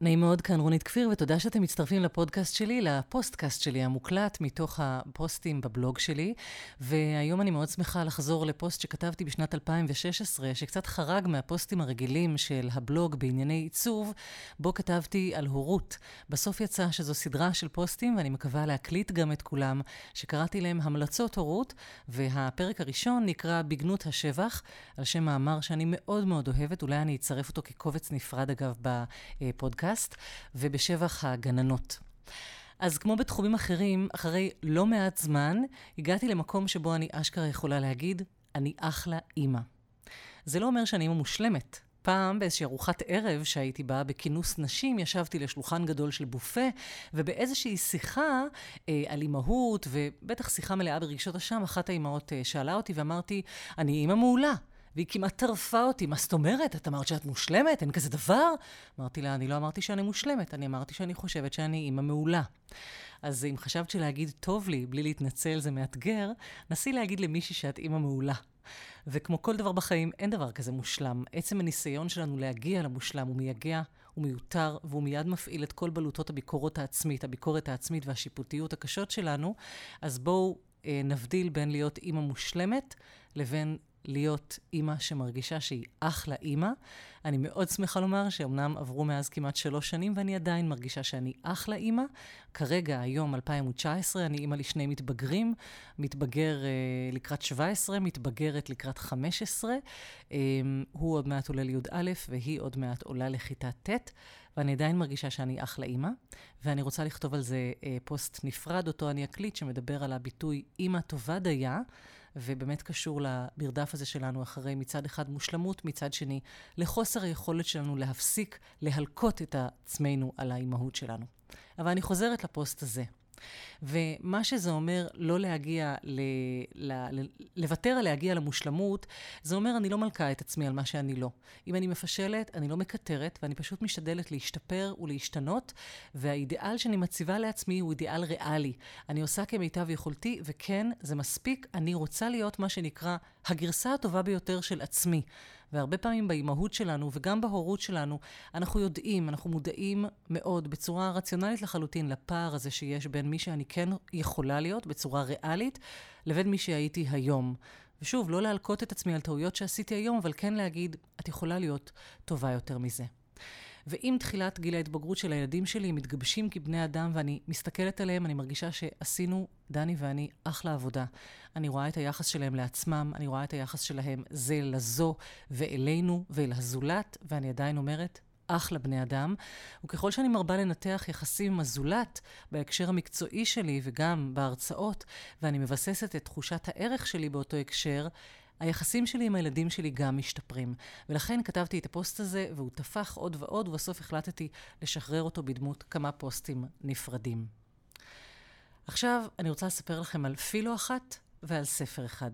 נעים מאוד, כאן רונית כפיר, ותודה שאתם מצטרפים לפודקאסט שלי, לפוסטקאסט שלי המוקלט מתוך הפוסטים בבלוג שלי. והיום אני מאוד שמחה לחזור לפוסט שכתבתי בשנת 2016, שקצת חרג מהפוסטים הרגילים של הבלוג בענייני עיצוב, בו כתבתי על הורות. בסוף יצא שזו סדרה של פוסטים, ואני מקווה להקליט גם את כולם, שקראתי להם המלצות הורות, והפרק הראשון נקרא בגנות השבח, על שם מאמר שאני מאוד מאוד אוהבת, אולי אני אצרף אותו כקובץ נפרד אגב בפודקאסט. הפודקאסט, ובשבח הגננות. אז כמו בתחומים אחרים, אחרי לא מעט זמן, הגעתי למקום שבו אני אשכרה יכולה להגיד, אני אחלה אימא. זה לא אומר שאני אימא מושלמת. פעם באיזושהי ארוחת ערב שהייתי בה בכינוס נשים, ישבתי לשולחן גדול של בופה, ובאיזושהי שיחה אה, על אימהות, ובטח שיחה מלאה ברגשות אשם, אחת האימהות אה, שאלה אותי ואמרתי, אני אימא מעולה. והיא כמעט טרפה אותי. מה זאת אומרת? את אמרת שאת מושלמת? אין כזה דבר? אמרתי לה, אני לא אמרתי שאני מושלמת, אני אמרתי שאני חושבת שאני אימא מעולה. אז אם חשבת שלהגיד טוב לי בלי להתנצל זה מאתגר, נסי להגיד למישהי שאת אימא מעולה. וכמו כל דבר בחיים, אין דבר כזה מושלם. עצם הניסיון שלנו להגיע למושלם הוא מייגע, הוא מיותר, והוא מיד מפעיל את כל בלוטות הביקורת העצמית, הביקורת העצמית והשיפוטיות הקשות שלנו. אז בואו אה, נבדיל בין להיות אימא מושלמת לבין להיות אימא שמרגישה שהיא אחלה אימא. אני מאוד שמחה לומר שאומנם עברו מאז כמעט שלוש שנים ואני עדיין מרגישה שאני אחלה אימא. כרגע, היום, 2019, אני אימא לשני מתבגרים, מתבגר אה, לקראת 17, מתבגרת לקראת 15. אה, הוא עוד מעט עולה לי"א והיא עוד מעט עולה לכיתה ט', ואני עדיין מרגישה שאני אחלה אימא. ואני רוצה לכתוב על זה אה, פוסט נפרד, אותו אני אקליט, שמדבר על הביטוי אימא טובה דייה. ובאמת קשור למרדף הזה שלנו אחרי מצד אחד מושלמות, מצד שני לחוסר היכולת שלנו להפסיק להלקות את עצמנו על האימהות שלנו. אבל אני חוזרת לפוסט הזה. ומה שזה אומר לא להגיע, ל, ל, לוותר על להגיע למושלמות, זה אומר אני לא מלקה את עצמי על מה שאני לא. אם אני מפשלת, אני לא מקטרת, ואני פשוט משתדלת להשתפר ולהשתנות, והאידיאל שאני מציבה לעצמי הוא אידיאל ריאלי. אני עושה כמיטב יכולתי, וכן, זה מספיק, אני רוצה להיות מה שנקרא הגרסה הטובה ביותר של עצמי. והרבה פעמים באימהות שלנו וגם בהורות שלנו, אנחנו יודעים, אנחנו מודעים מאוד, בצורה רציונלית לחלוטין, לפער הזה שיש בין מי שאני כן יכולה להיות בצורה ריאלית, לבין מי שהייתי היום. ושוב, לא להלקות את עצמי על טעויות שעשיתי היום, אבל כן להגיד, את יכולה להיות טובה יותר מזה. ועם תחילת גיל ההתבגרות של הילדים שלי, הם מתגבשים כבני אדם, ואני מסתכלת עליהם, אני מרגישה שעשינו, דני ואני, אחלה עבודה. אני רואה את היחס שלהם לעצמם, אני רואה את היחס שלהם זה לזו ואלינו ואל הזולת, ואני עדיין אומרת, אחלה בני אדם, וככל שאני מרבה לנתח יחסים עם הזולת בהקשר המקצועי שלי וגם בהרצאות, ואני מבססת את תחושת הערך שלי באותו הקשר, היחסים שלי עם הילדים שלי גם משתפרים. ולכן כתבתי את הפוסט הזה, והוא טפח עוד ועוד, ובסוף החלטתי לשחרר אותו בדמות כמה פוסטים נפרדים. עכשיו, אני רוצה לספר לכם על פילו אחת ועל ספר אחד.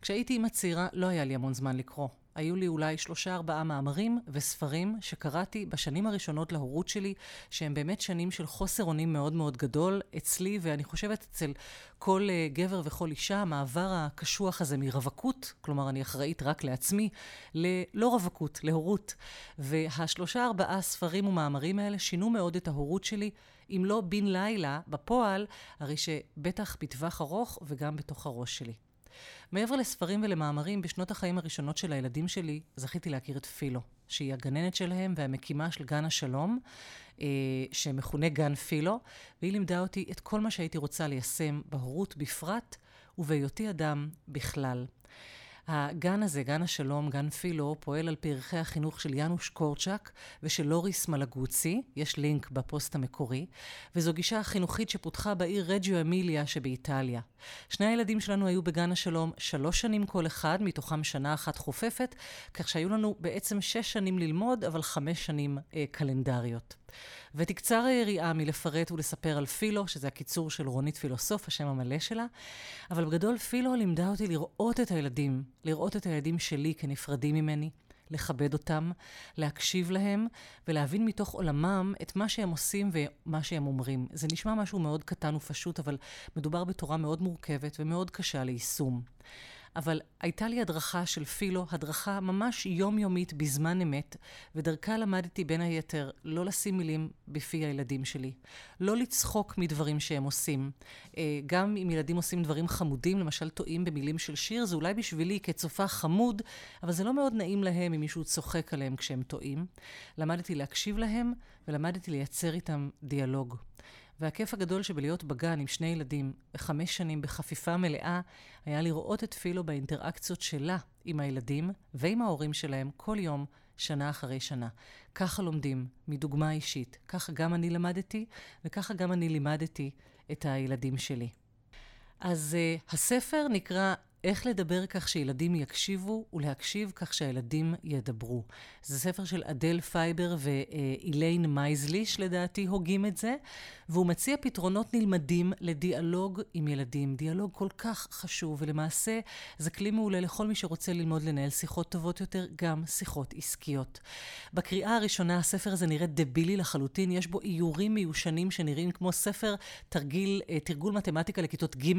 כשהייתי אימא צעירה, לא היה לי המון זמן לקרוא. היו לי אולי שלושה ארבעה מאמרים וספרים שקראתי בשנים הראשונות להורות שלי, שהם באמת שנים של חוסר אונים מאוד מאוד גדול אצלי, ואני חושבת אצל כל uh, גבר וכל אישה, המעבר הקשוח הזה מרווקות, כלומר אני אחראית רק לעצמי, ללא רווקות, להורות. והשלושה ארבעה ספרים ומאמרים האלה שינו מאוד את ההורות שלי, אם לא בן לילה, בפועל, הרי שבטח בטווח ארוך וגם בתוך הראש שלי. מעבר לספרים ולמאמרים, בשנות החיים הראשונות של הילדים שלי, זכיתי להכיר את פילו, שהיא הגננת שלהם והמקימה של גן השלום, אה, שמכונה גן פילו, והיא לימדה אותי את כל מה שהייתי רוצה ליישם בהורות בפרט, ובהיותי אדם בכלל. הגן הזה, גן השלום, גן פילו, פועל על פי ערכי החינוך של יאנוש קורצ'אק ושל לוריס מלגוצי, יש לינק בפוסט המקורי, וזו גישה חינוכית שפותחה בעיר רג'יו אמיליה שבאיטליה. שני הילדים שלנו היו בגן השלום שלוש שנים כל אחד, מתוכם שנה אחת חופפת, כך שהיו לנו בעצם שש שנים ללמוד, אבל חמש שנים אה, קלנדריות. ותקצר היריעה מלפרט ולספר על פילו, שזה הקיצור של רונית פילוסוף, השם המלא שלה, אבל בגדול פילו לימדה אותי לראות את הילדים, לראות את הילדים שלי כנפרדים ממני, לכבד אותם, להקשיב להם ולהבין מתוך עולמם את מה שהם עושים ומה שהם אומרים. זה נשמע משהו מאוד קטן ופשוט, אבל מדובר בתורה מאוד מורכבת ומאוד קשה ליישום. אבל הייתה לי הדרכה של פילו, הדרכה ממש יומיומית בזמן אמת, ודרכה למדתי בין היתר לא לשים מילים בפי הילדים שלי, לא לצחוק מדברים שהם עושים. אה, גם אם ילדים עושים דברים חמודים, למשל טועים במילים של שיר, זה אולי בשבילי כצופה חמוד, אבל זה לא מאוד נעים להם אם מישהו צוחק עליהם כשהם טועים. למדתי להקשיב להם, ולמדתי לייצר איתם דיאלוג. והכיף הגדול שבלהיות בגן עם שני ילדים וחמש שנים בחפיפה מלאה, היה לראות את פילו באינטראקציות שלה עם הילדים ועם ההורים שלהם כל יום, שנה אחרי שנה. ככה לומדים, מדוגמה אישית. ככה גם אני למדתי, וככה גם אני לימדתי את הילדים שלי. אז אה, הספר נקרא איך לדבר כך שילדים יקשיבו ולהקשיב כך שהילדים ידברו. זה ספר של אדל פייבר ואיליין מזליש, לדעתי, הוגים את זה, והוא מציע פתרונות נלמדים לדיאלוג עם ילדים. דיאלוג כל כך חשוב, ולמעשה זה כלי מעולה לכל מי שרוצה ללמוד לנהל שיחות טובות יותר, גם שיחות עסקיות. בקריאה הראשונה הספר הזה נראה דבילי לחלוטין, יש בו איורים מיושנים שנראים כמו ספר תרגיל, אה, תרגול מתמטיקה לכיתות ג',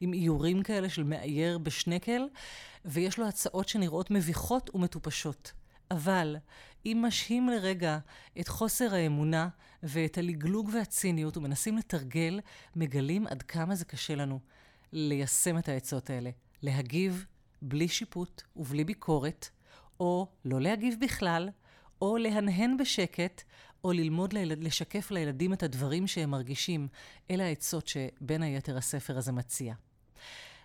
עם איורים כאלה של מאייר בשנקל, ויש לו הצעות שנראות מביכות ומטופשות. אבל אם משהים לרגע את חוסר האמונה ואת הלגלוג והציניות ומנסים לתרגל, מגלים עד כמה זה קשה לנו ליישם את העצות האלה. להגיב בלי שיפוט ובלי ביקורת, או לא להגיב בכלל, או להנהן בשקט, או ללמוד לילד, לשקף לילדים את הדברים שהם מרגישים. אלה העצות שבין היתר הספר הזה מציע.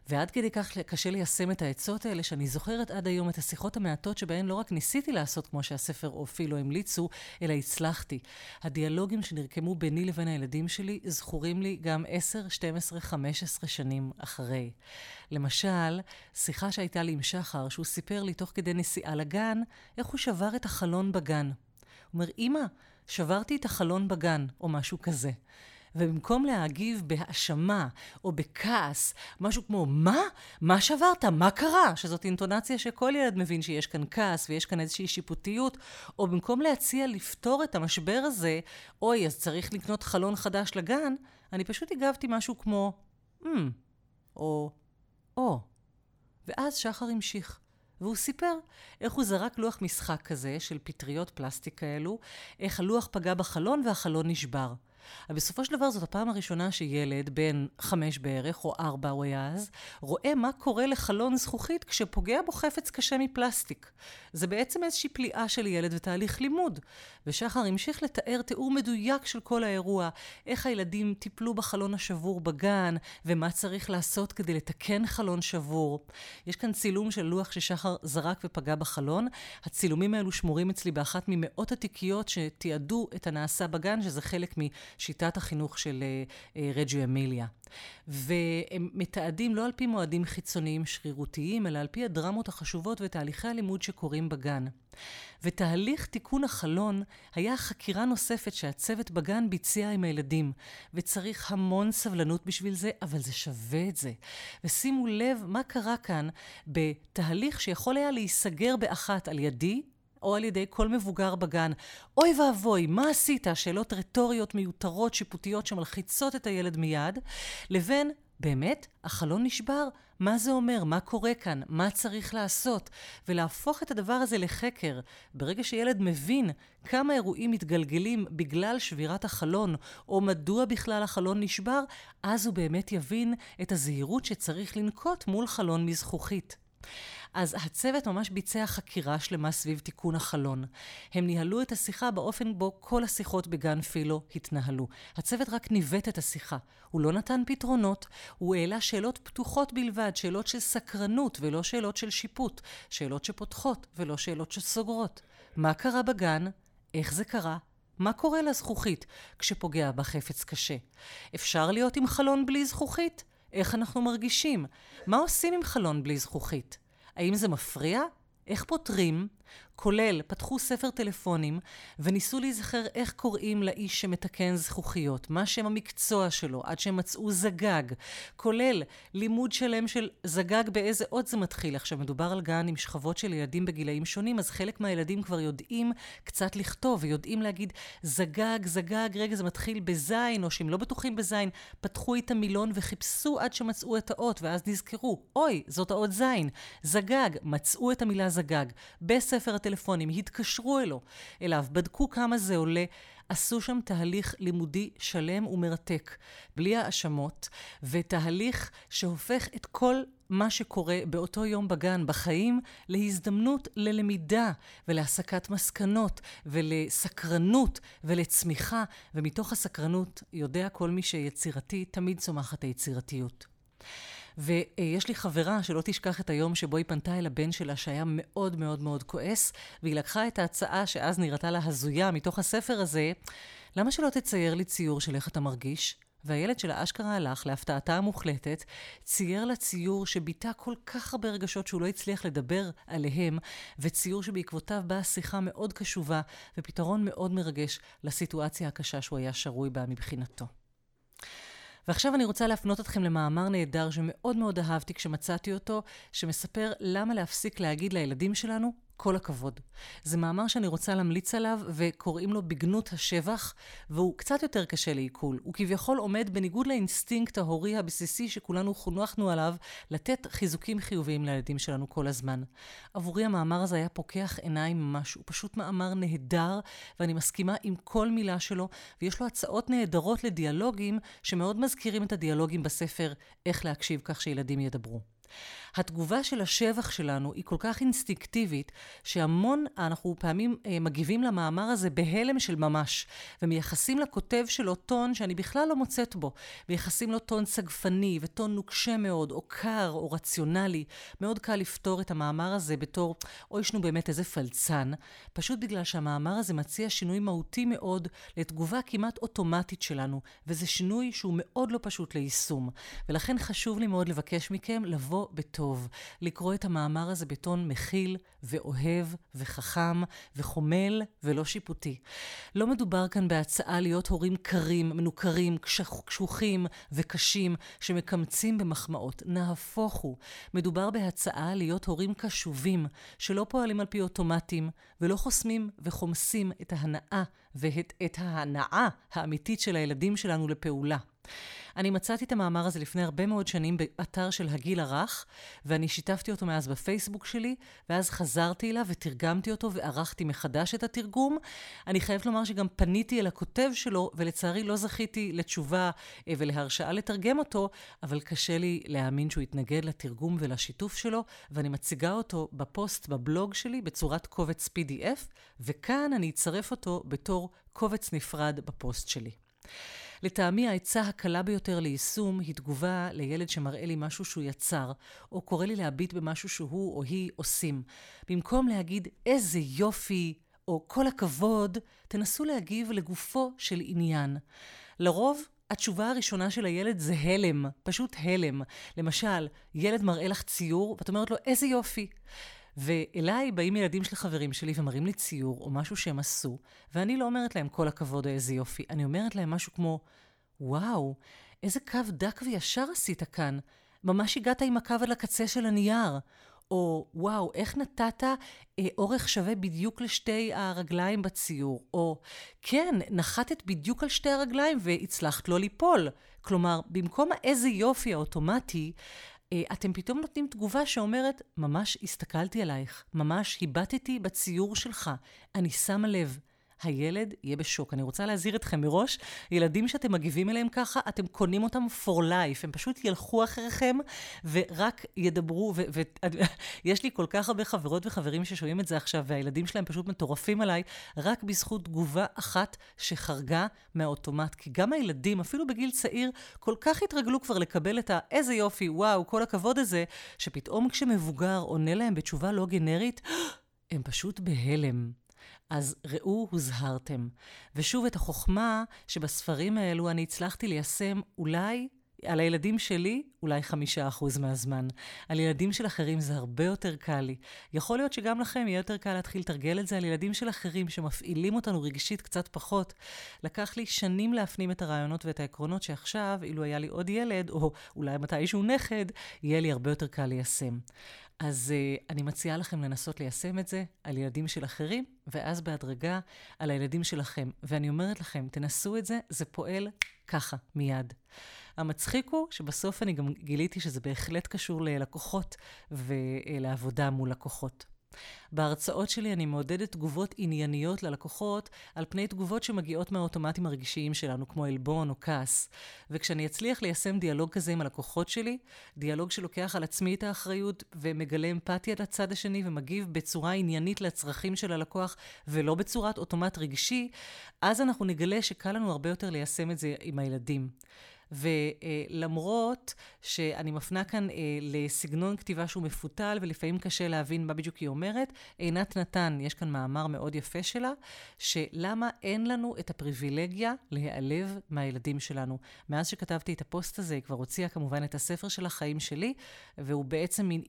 ועד כדי כך קשה ליישם את העצות האלה, שאני זוכרת עד היום את השיחות המעטות שבהן לא רק ניסיתי לעשות כמו שהספר או אפילו המליצו, אלא הצלחתי. הדיאלוגים שנרקמו ביני לבין הילדים שלי זכורים לי גם 10, 12, 15 שנים אחרי. למשל, שיחה שהייתה לי עם שחר, שהוא סיפר לי תוך כדי נסיעה לגן, איך הוא שבר את החלון בגן. הוא אומר, אמא, שברתי את החלון בגן, או משהו כזה. ובמקום להגיב בהאשמה או בכעס, משהו כמו, מה? מה שברת? מה קרה? שזאת אינטונציה שכל ילד מבין שיש כאן כעס ויש כאן איזושהי שיפוטיות, או במקום להציע לפתור את המשבר הזה, אוי, אז צריך לקנות חלון חדש לגן, אני פשוט הגבתי משהו כמו, hmm, או, או. ואז שחר המשיך. והוא סיפר איך הוא זרק לוח משחק כזה של פטריות פלסטיק כאלו, איך הלוח פגע בחלון והחלון נשבר. אבל בסופו של דבר זאת הפעם הראשונה שילד, בן חמש בערך, או ארבע הוא היה אז, רואה מה קורה לחלון זכוכית כשפוגע בו חפץ קשה מפלסטיק. זה בעצם איזושהי פליאה של ילד ותהליך לימוד. ושחר המשיך לתאר תיאור מדויק של כל האירוע, איך הילדים טיפלו בחלון השבור בגן, ומה צריך לעשות כדי לתקן חלון שבור. יש כאן צילום של לוח ששחר זרק ופגע בחלון. הצילומים האלו שמורים אצלי באחת ממאות התיקיות שתיעדו את הנעשה בגן, שזה חלק משיטת החינוך של uh, uh, רג'יו אמיליה. והם מתעדים לא על פי מועדים חיצוניים שרירותיים, אלא על פי הדרמות החשובות ותהליכי הלימוד שקורים בגן. ותהליך תיקון החלון היה חקירה נוספת שהצוות בגן ביצע עם הילדים, וצריך המון סבלנות בשביל זה, אבל זה שווה את זה. ושימו לב מה קרה כאן בתהליך שיכול היה להיסגר באחת על ידי, או על ידי כל מבוגר בגן. אוי ואבוי, מה עשית? שאלות רטוריות מיותרות, שיפוטיות, שמלחיצות את הילד מיד, לבין באמת, החלון נשבר, מה זה אומר? מה קורה כאן? מה צריך לעשות? ולהפוך את הדבר הזה לחקר. ברגע שילד מבין כמה אירועים מתגלגלים בגלל שבירת החלון, או מדוע בכלל החלון נשבר, אז הוא באמת יבין את הזהירות שצריך לנקוט מול חלון מזכוכית. אז הצוות ממש ביצע חקירה שלמה סביב תיקון החלון. הם ניהלו את השיחה באופן בו כל השיחות בגן פילו התנהלו. הצוות רק ניווט את השיחה. הוא לא נתן פתרונות, הוא העלה שאלות פתוחות בלבד, שאלות של סקרנות ולא שאלות של שיפוט, שאלות שפותחות ולא שאלות שסוגרות. מה קרה בגן? איך זה קרה? מה קורה לזכוכית כשפוגע בה חפץ קשה? אפשר להיות עם חלון בלי זכוכית? איך אנחנו מרגישים? מה עושים עם חלון בלי זכוכית? האם זה מפריע? איך פותרים? כולל פתחו ספר טלפונים וניסו להיזכר איך קוראים לאיש שמתקן זכוכיות, מה שם המקצוע שלו, עד שהם מצאו זגג, כולל לימוד שלם של זגג באיזה אות זה מתחיל. עכשיו, מדובר על גן עם שכבות של ילדים בגילאים שונים, אז חלק מהילדים כבר יודעים קצת לכתוב ויודעים להגיד זגג, זגג, רגע זה מתחיל בזין, או שהם לא בטוחים בזין, פתחו את המילון וחיפשו עד שמצאו את האות, ואז נזכרו, אוי, זאת האות זין, זגג, מצאו את המילה זגג. בספר הטלפונים, התקשרו אלו, אליו, בדקו כמה זה עולה, עשו שם תהליך לימודי שלם ומרתק, בלי האשמות, ותהליך שהופך את כל מה שקורה באותו יום בגן, בחיים, להזדמנות ללמידה ולהסקת מסקנות ולסקרנות ולצמיחה, ומתוך הסקרנות יודע כל מי שיצירתי, תמיד צומחת היצירתיות. ויש לי חברה שלא תשכח את היום שבו היא פנתה אל הבן שלה, שהיה מאוד מאוד מאוד כועס, והיא לקחה את ההצעה שאז נראתה לה הזויה מתוך הספר הזה, למה שלא תצייר לי ציור של איך אתה מרגיש? והילד שלה אשכרה הלך, להפתעתה המוחלטת, צייר לה ציור שביטא כל כך הרבה רגשות שהוא לא הצליח לדבר עליהם, וציור שבעקבותיו באה שיחה מאוד קשובה ופתרון מאוד מרגש לסיטואציה הקשה שהוא היה שרוי בה מבחינתו. ועכשיו אני רוצה להפנות אתכם למאמר נהדר שמאוד מאוד אהבתי כשמצאתי אותו, שמספר למה להפסיק להגיד לילדים שלנו כל הכבוד. זה מאמר שאני רוצה להמליץ עליו, וקוראים לו בגנות השבח, והוא קצת יותר קשה לעיכול. הוא כביכול עומד בניגוד לאינסטינקט ההורי הבסיסי שכולנו חונכנו עליו, לתת חיזוקים חיוביים לילדים שלנו כל הזמן. עבורי המאמר הזה היה פוקח עיניים ממש, הוא פשוט מאמר נהדר, ואני מסכימה עם כל מילה שלו, ויש לו הצעות נהדרות לדיאלוגים, שמאוד מזכירים את הדיאלוגים בספר איך להקשיב כך שילדים ידברו. התגובה של השבח שלנו היא כל כך אינסטינקטיבית, שהמון אנחנו פעמים אה, מגיבים למאמר הזה בהלם של ממש, ומייחסים לכותב שלו טון שאני בכלל לא מוצאת בו. מייחסים לו טון סגפני וטון נוקשה מאוד, או קר, או רציונלי. מאוד קל לפתור את המאמר הזה בתור, אוי, ישנו באמת איזה פלצן, פשוט בגלל שהמאמר הזה מציע שינוי מהותי מאוד לתגובה כמעט אוטומטית שלנו, וזה שינוי שהוא מאוד לא פשוט ליישום. ולכן חשוב לי מאוד לבקש מכם לבוא בתור. טוב, לקרוא את המאמר הזה בטון מכיל ואוהב וחכם וחומל ולא שיפוטי. לא מדובר כאן בהצעה להיות הורים קרים, מנוכרים, קשוחים וקשים, שמקמצים במחמאות. נהפוך הוא. מדובר בהצעה להיות הורים קשובים, שלא פועלים על פי אוטומטים, ולא חוסמים וחומסים את ההנאה ואת ההנאה האמיתית של הילדים שלנו לפעולה. אני מצאתי את המאמר הזה לפני הרבה מאוד שנים באתר של הגיל הרך, ואני שיתפתי אותו מאז בפייסבוק שלי, ואז חזרתי אליו ותרגמתי אותו וערכתי מחדש את התרגום. אני חייבת לומר שגם פניתי אל הכותב שלו, ולצערי לא זכיתי לתשובה אה, ולהרשאה לתרגם אותו, אבל קשה לי להאמין שהוא יתנגד לתרגום ולשיתוף שלו, ואני מציגה אותו בפוסט בבלוג שלי בצורת קובץ PDF, וכאן אני אצרף אותו בתור קובץ נפרד בפוסט שלי. לטעמי העצה הקלה ביותר ליישום היא תגובה לילד שמראה לי משהו שהוא יצר, או קורא לי להביט במשהו שהוא או היא עושים. במקום להגיד איזה יופי, או כל הכבוד, תנסו להגיב לגופו של עניין. לרוב, התשובה הראשונה של הילד זה הלם, פשוט הלם. למשל, ילד מראה לך ציור, ואת אומרת לו, איזה יופי. ואליי באים ילדים של חברים שלי ומראים לי ציור או משהו שהם עשו, ואני לא אומרת להם כל הכבוד או איזה יופי, אני אומרת להם משהו כמו, וואו, איזה קו דק וישר עשית כאן. ממש הגעת עם הקו על הקצה של הנייר. או וואו, איך נתת אה, אורך שווה בדיוק לשתי הרגליים בציור? או כן, נחתת בדיוק על שתי הרגליים והצלחת לא ליפול. כלומר, במקום האיזה יופי האוטומטי, אתם פתאום נותנים תגובה שאומרת, ממש הסתכלתי עלייך, ממש הבטתי בציור שלך, אני שמה לב. הילד יהיה בשוק. אני רוצה להזהיר אתכם מראש, ילדים שאתם מגיבים אליהם ככה, אתם קונים אותם for life. הם פשוט ילכו אחריכם ורק ידברו, ויש לי כל כך הרבה חברות וחברים ששומעים את זה עכשיו, והילדים שלהם פשוט מטורפים עליי, רק בזכות תגובה אחת שחרגה מהאוטומט. כי גם הילדים, אפילו בגיל צעיר, כל כך התרגלו כבר לקבל את ה"איזה יופי, וואו, כל הכבוד הזה", שפתאום כשמבוגר עונה להם בתשובה לא גנרית, הם פשוט בהלם. אז ראו הוזהרתם. ושוב, את החוכמה שבספרים האלו אני הצלחתי ליישם אולי על הילדים שלי, אולי חמישה אחוז מהזמן. על ילדים של אחרים זה הרבה יותר קל לי. יכול להיות שגם לכם יהיה יותר קל להתחיל לתרגל את זה על ילדים של אחרים שמפעילים אותנו רגשית קצת פחות. לקח לי שנים להפנים את הרעיונות ואת העקרונות שעכשיו, אילו היה לי עוד ילד, או אולי מתישהו נכד, יהיה לי הרבה יותר קל ליישם. אז uh, אני מציעה לכם לנסות ליישם את זה על ילדים של אחרים, ואז בהדרגה על הילדים שלכם. ואני אומרת לכם, תנסו את זה, זה פועל ככה, מיד. המצחיק הוא שבסוף אני גם גיליתי שזה בהחלט קשור ללקוחות ולעבודה מול לקוחות. בהרצאות שלי אני מעודדת תגובות ענייניות ללקוחות על פני תגובות שמגיעות מהאוטומטים הרגשיים שלנו, כמו עלבון או כעס. וכשאני אצליח ליישם דיאלוג כזה עם הלקוחות שלי, דיאלוג שלוקח על עצמי את האחריות ומגלה אמפתיה לצד השני ומגיב בצורה עניינית לצרכים של הלקוח ולא בצורת אוטומט רגשי, אז אנחנו נגלה שקל לנו הרבה יותר ליישם את זה עם הילדים. ולמרות שאני מפנה כאן אה, לסגנון כתיבה שהוא מפותל, ולפעמים קשה להבין מה בדיוק היא אומרת, עינת נתן, יש כאן מאמר מאוד יפה שלה, שלמה אין לנו את הפריבילגיה להיעלב מהילדים שלנו. מאז שכתבתי את הפוסט הזה, היא כבר הוציאה כמובן את הספר של החיים שלי, והוא בעצם מין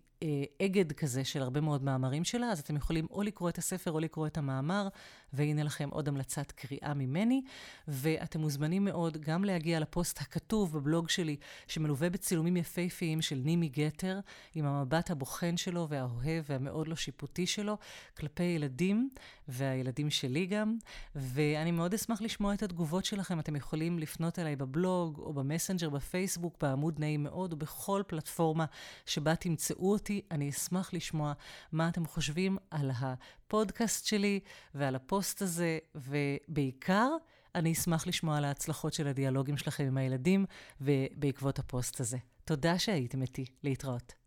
אגד כזה של הרבה מאוד מאמרים שלה, אז אתם יכולים או לקרוא את הספר או לקרוא את המאמר, והנה לכם עוד המלצת קריאה ממני. ואתם מוזמנים מאוד גם להגיע לפוסט הכתוב בבלוג שלי, שמלווה בצילומים יפהפיים של נימי גתר, עם המבט הבוחן שלו והאוהב והמאוד לא שיפוטי שלו, כלפי ילדים, והילדים שלי גם. ואני מאוד אשמח לשמוע את התגובות שלכם. אתם יכולים לפנות אליי בבלוג, או במסנג'ר, בפייסבוק, בעמוד נעים מאוד, או בכל פלטפורמה שבה תמצאו אותי. אני אשמח לשמוע מה אתם חושבים על הפודקאסט שלי ועל הפוסט הזה, ובעיקר, אני אשמח לשמוע על ההצלחות של הדיאלוגים שלכם עם הילדים ובעקבות הפוסט הזה. תודה שהייתם איתי. להתראות.